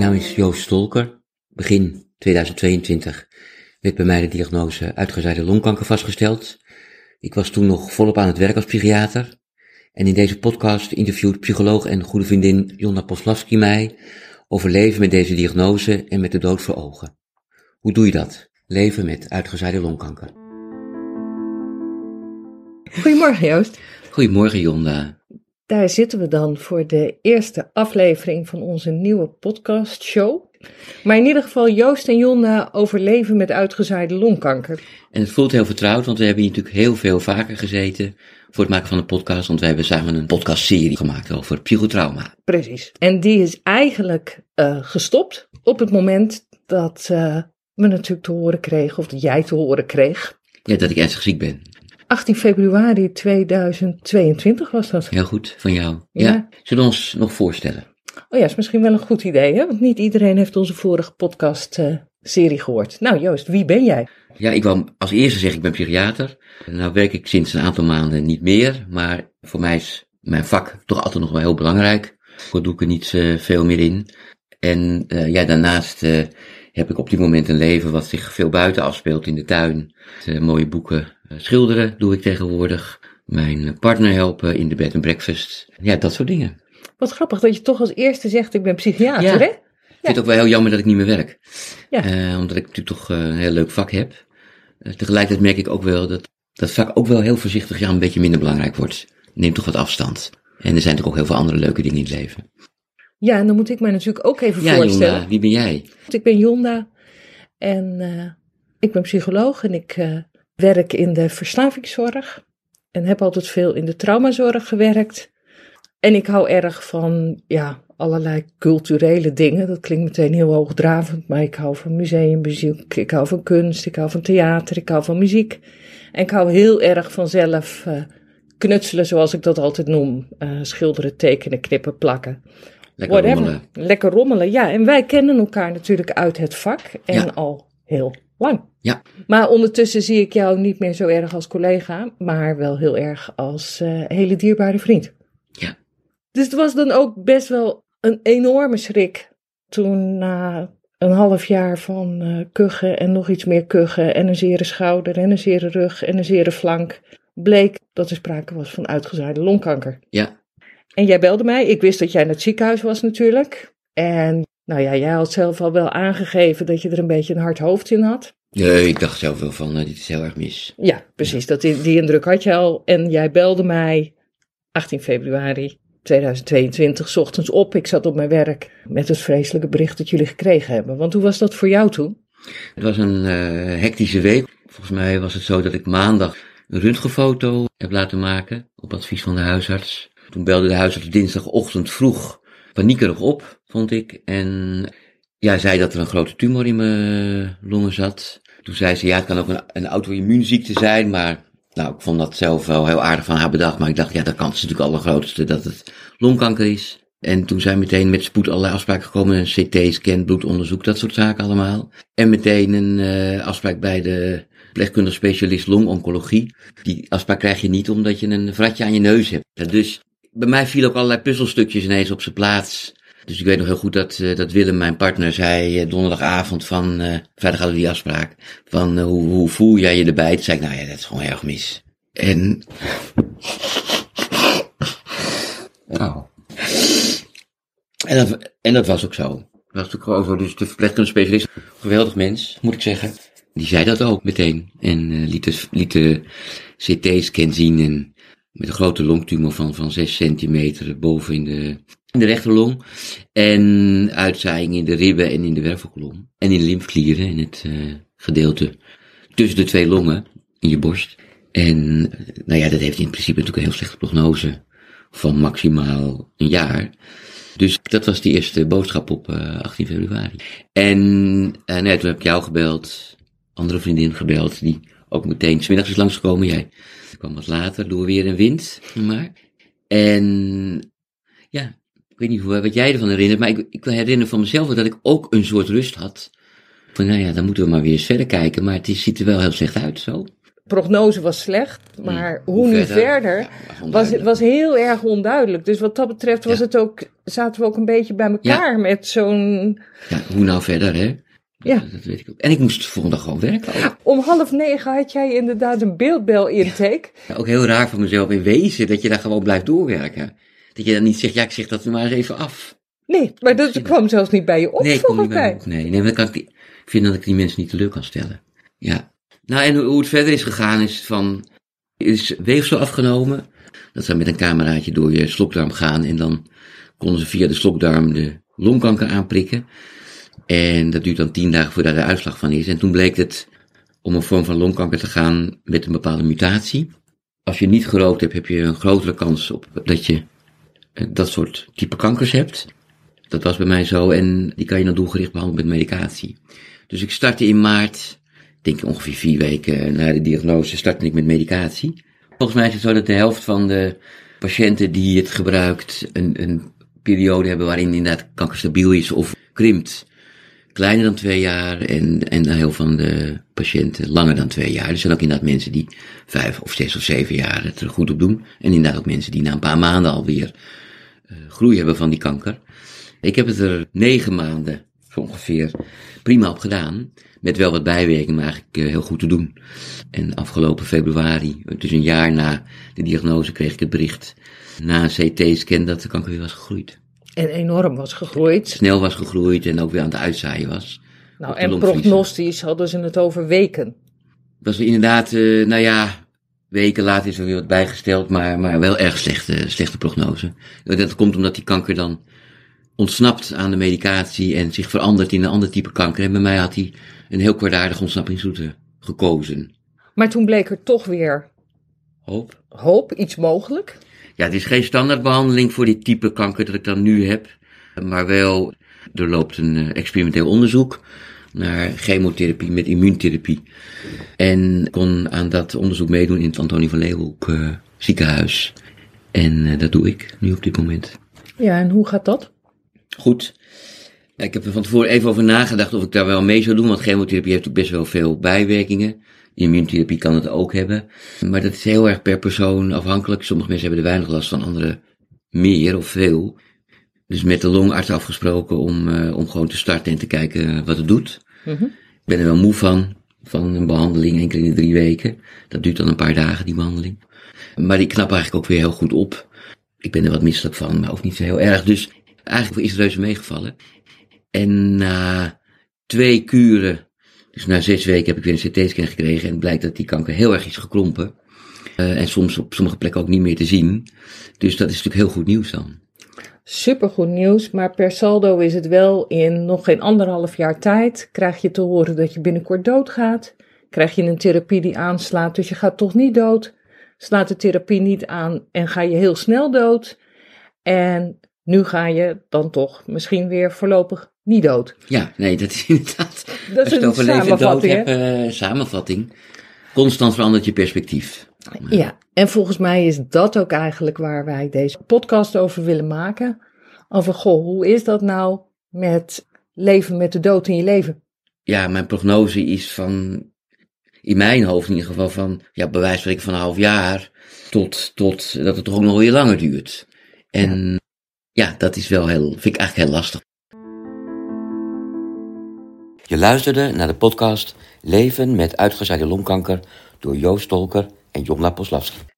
naam is Joost Stolker. Begin 2022 werd bij mij de diagnose uitgezaaide longkanker vastgesteld. Ik was toen nog volop aan het werk als psychiater. En in deze podcast interviewt psycholoog en goede vriendin Jonna Poslavski mij over leven met deze diagnose en met de dood voor ogen. Hoe doe je dat? Leven met uitgezaaide longkanker. Goedemorgen Joost. Goedemorgen Jonna. Daar zitten we dan voor de eerste aflevering van onze nieuwe podcastshow. Maar in ieder geval Joost en Jonna overleven met uitgezaaide longkanker. En het voelt heel vertrouwd, want we hebben hier natuurlijk heel veel vaker gezeten voor het maken van een podcast. Want we hebben samen een podcastserie gemaakt over psychotrauma. Precies. En die is eigenlijk uh, gestopt op het moment dat uh, we natuurlijk te horen kregen, of dat jij te horen kreeg. Ja, dat ik ernstig ziek ben. 18 februari 2022 was dat. Heel goed, van jou. Ja. ja. Zullen we ons nog voorstellen? Oh ja, is misschien wel een goed idee, hè? Want niet iedereen heeft onze vorige podcast-serie uh, gehoord. Nou, Joost, wie ben jij? Ja, ik wil als eerste zeggen, ik ben psychiater. Nou werk ik sinds een aantal maanden niet meer, maar voor mij is mijn vak toch altijd nog wel heel belangrijk. Daar doe ik er niet uh, veel meer in. En uh, ja, daarnaast heb ik op dit moment een leven wat zich veel buiten afspeelt in de tuin. mooie boeken schilderen doe ik tegenwoordig. Mijn partner helpen in de bed and breakfast. Ja, dat soort dingen. Wat grappig dat je toch als eerste zegt, ik ben psychiater, ja. hè? Ik vind het ook wel heel jammer dat ik niet meer werk. Ja. Uh, omdat ik natuurlijk toch een heel leuk vak heb. Uh, tegelijkertijd merk ik ook wel dat dat vak ook wel heel voorzichtig ja, een beetje minder belangrijk wordt. Neemt toch wat afstand. En er zijn toch ook heel veel andere leuke dingen in het leven. Ja, en dan moet ik mij natuurlijk ook even ja, voorstellen. Jonda, wie ben jij? Ik ben Jonda en uh, ik ben psycholoog en ik werk in de verslavingszorg. En heb altijd veel in de traumazorg gewerkt. En ik hou erg van, ja, allerlei culturele dingen. Dat klinkt meteen heel hoogdravend, maar ik hou van museummuziek, ik hou van kunst, ik hou van theater, ik hou van muziek. En ik hou heel erg van zelf uh, knutselen, zoals ik dat altijd noem. Uh, schilderen, tekenen, knippen, plakken. Lekker Whatever. rommelen. Lekker rommelen, ja. En wij kennen elkaar natuurlijk uit het vak en Ja. al heel lang. Ja. Maar ondertussen zie ik jou niet meer zo erg als collega, maar wel heel erg als uh, hele dierbare vriend. Ja. Dus het was dan ook best wel een enorme schrik toen na een half jaar van uh, kuchen en nog iets meer kuchen en een zere schouder en een zere rug en een zere flank bleek dat er sprake was van uitgezaaide longkanker. Ja. En jij belde mij. Ik wist dat jij naar het ziekenhuis was natuurlijk. En nou ja, jij had zelf al wel aangegeven dat je er een beetje een hard hoofd in had. Nee, ik dacht zelf wel van, uh, dit is heel erg mis. Ja, precies. Dat, die, die indruk had je al. En jij belde mij 18 februari 2022 's ochtends op. Ik zat op mijn werk met het vreselijke bericht dat jullie gekregen hebben. Want hoe was dat voor jou toen? Het was een uh, hectische week. Volgens mij was het zo dat ik maandag een röntgenfoto heb laten maken op advies van de huisarts. Toen belde de huisarts dinsdagochtend vroeg paniekerig op, vond ik. En ja, zei dat er een grote tumor in mijn longen zat. Toen zei ze, ja, het kan ook een, een auto-immuunziekte zijn, maar nou, ik vond dat zelf wel heel aardig van haar bedacht. Maar ik dacht, ja, de kans is natuurlijk allergrootste dat het longkanker is. En toen zijn meteen met spoed allerlei afspraken gekomen. Een CT-scan, bloedonderzoek, dat soort zaken allemaal. En meteen een uh, afspraak bij de verpleegkundig specialist longoncologie. Die afspraak krijg je niet omdat je een vratje aan je neus hebt. Dus bij mij viel ook allerlei puzzelstukjes ineens op zijn plaats. Dus ik weet nog heel goed dat, uh, dat Willem, mijn partner, zei uh, donderdagavond van, uh, vrijdag hadden we die afspraak, van hoe, hoe voel jij je erbij? Toen zei ik, nou ja, dat is gewoon erg mis. En... Nou. En dat, en dat was ook zo. Dat was natuurlijk gewoon zo. Dus de verpleegkundige specialist, geweldig mens, moet ik zeggen. Die zei dat ook meteen. En liet, de, liet de CT-scan zien en met een grote longtumor van, van 6 centimeter boven in de, in de rechterlong. En uitzaaiing in de ribben en in de wervelkolom. En in de lymfklieren, in het uh, gedeelte tussen de twee longen, in je borst. En nou ja, dat heeft in principe natuurlijk een heel slechte prognose van maximaal een jaar. Dus dat was de eerste boodschap op uh, 18 februari. En uh, nee, toen heb ik jou gebeld, andere vriendin gebeld, die ook meteen smiddags is langsgekomen. Jij kwam wat later, door weer en wind, maar. En ja, ik weet niet hoe, wat jij ervan herinnert, maar ik, ik herinner van mezelf dat ik ook een soort rust had. Van nou ja, dan moeten we maar weer eens verder kijken, maar het ziet er wel heel slecht uit zo. prognose was slecht, maar hoe, nu verder, Ja, was, was heel erg onduidelijk. Dus wat dat betreft was Ja. het ook, zaten we ook een beetje bij elkaar met zo'n... Ja, hoe nou verder, hè? Ja. Dat, dat weet ik ook. En ik moest de volgende dag gewoon werken. Ook. Om half negen had jij inderdaad een beeldbel-intake. Ja, ook heel raar voor mezelf in wezen dat je daar gewoon blijft doorwerken. Dat je dan niet zegt, ja, ik zeg dat maar eens even af. Nee, maar dat kwam zelfs niet bij je op, nee, volgens mij. Nee, nee, maar dan kan ik, die- ik vind dat ik die mensen niet teleur kan stellen. Ja. Nou, en hoe, hoe het verder is gegaan is van, is weefsel afgenomen. Dat ze met een cameraatje door je slokdarm gaan en dan konden ze via de slokdarm de longkanker aanprikken. En dat duurt dan tien dagen voordat er uitslag van is. En toen bleek het om een vorm van longkanker te gaan met een bepaalde mutatie. Als je niet gerookt hebt, heb je een grotere kans op dat je eh, dat soort type kankers hebt. Dat was bij mij zo en die kan je dan doelgericht behandelen met medicatie. Dus ik startte in maart, ik denk ongeveer vier weken na de diagnose, startte ik met medicatie. Volgens mij is het zo dat de helft van de patiënten die het gebruikt een, een periode hebben waarin inderdaad kanker stabiel is of krimpt. Kleiner dan twee jaar en, en helft van de patiënten langer dan twee jaar. Er zijn ook inderdaad mensen die vijf of zes of zeven jaar het er goed op doen. En inderdaad ook mensen die na een paar maanden alweer eh, groei hebben van die kanker. Ik heb het er negen maanden zo ongeveer prima op gedaan. Met wel wat bijwerkingen, maar eigenlijk eh, heel goed te doen. En afgelopen februari, dus een jaar na de diagnose, kreeg ik het bericht na een CT-scan dat de kanker weer was gegroeid. En enorm was gegroeid. Snel was gegroeid en ook weer aan het uitzaaien was. Nou, en prognostisch hadden ze het over weken. Het was inderdaad, eh, nou ja, weken later is er weer wat bijgesteld, maar, maar wel erg slechte, slechte prognose. Dat komt omdat die kanker dan ontsnapt aan de medicatie en zich verandert in een ander type kanker. En bij mij had hij een heel kwaadaardige ontsnappingsroute gekozen. Maar toen bleek er toch weer Hoop. hoop, iets mogelijk. Ja, het is geen standaardbehandeling voor dit type kanker dat ik dan nu heb. Maar wel, er loopt een eh, experimenteel onderzoek naar chemotherapie met immuuntherapie. En ik kon aan dat onderzoek meedoen in het Antonie van Leeuwenhoek eh, ziekenhuis. En eh, dat doe ik nu op dit moment. Ja, en hoe gaat dat? Goed. Ja, Ik heb er van tevoren even over nagedacht of ik daar wel mee zou doen, want chemotherapie heeft ook best wel veel bijwerkingen. Immuuntherapie kan het ook hebben. Maar dat is heel erg per persoon afhankelijk. Sommige mensen hebben er weinig last van, anderen meer of veel. Dus met de longarts afgesproken om, eh, om gewoon te starten en te kijken wat het doet. Mhm. Ik ben er wel moe van, van een behandeling, keer in de drie weken. Dat duurt dan een paar dagen, die behandeling. Maar die knap eigenlijk ook weer heel goed op. Ik ben er wat misselijk van, maar ook niet zo heel erg. Dus eigenlijk is het reuze meegevallen. En na twee kuren, dus na zes weken heb ik weer een CT-scan gekregen. En het blijkt dat die kanker heel erg is gekrompen. Eh, en soms op sommige plekken ook niet meer te zien. Dus dat is natuurlijk heel goed nieuws dan. Supergoed nieuws, maar per saldo is het wel in nog geen anderhalf jaar tijd. Krijg je te horen dat je binnenkort doodgaat. Krijg je een therapie die aanslaat, dus je gaat toch niet dood. Slaat de therapie niet aan en ga je heel snel dood. En nu ga je dan toch misschien weer voorlopig niet dood. Ja, nee, dat is inderdaad. Dat is een over leven en dood hebt, eh, samenvatting. Constant verandert je perspectief. Ja, en volgens mij is dat ook eigenlijk waar wij deze podcast over willen maken. Over, goh, hoe is dat nou met leven met de dood in je leven? Ja, mijn prognose is van, in mijn hoofd in ieder geval van, ja, bij wijze van van een half jaar, tot, tot dat het toch ook nog weer langer duurt. En ja, dat is wel heel, vind ik eigenlijk heel lastig. Je luisterde naar de podcast Leven met uitgezaaide longkanker door Joost Tolker en Jonna Poslavski.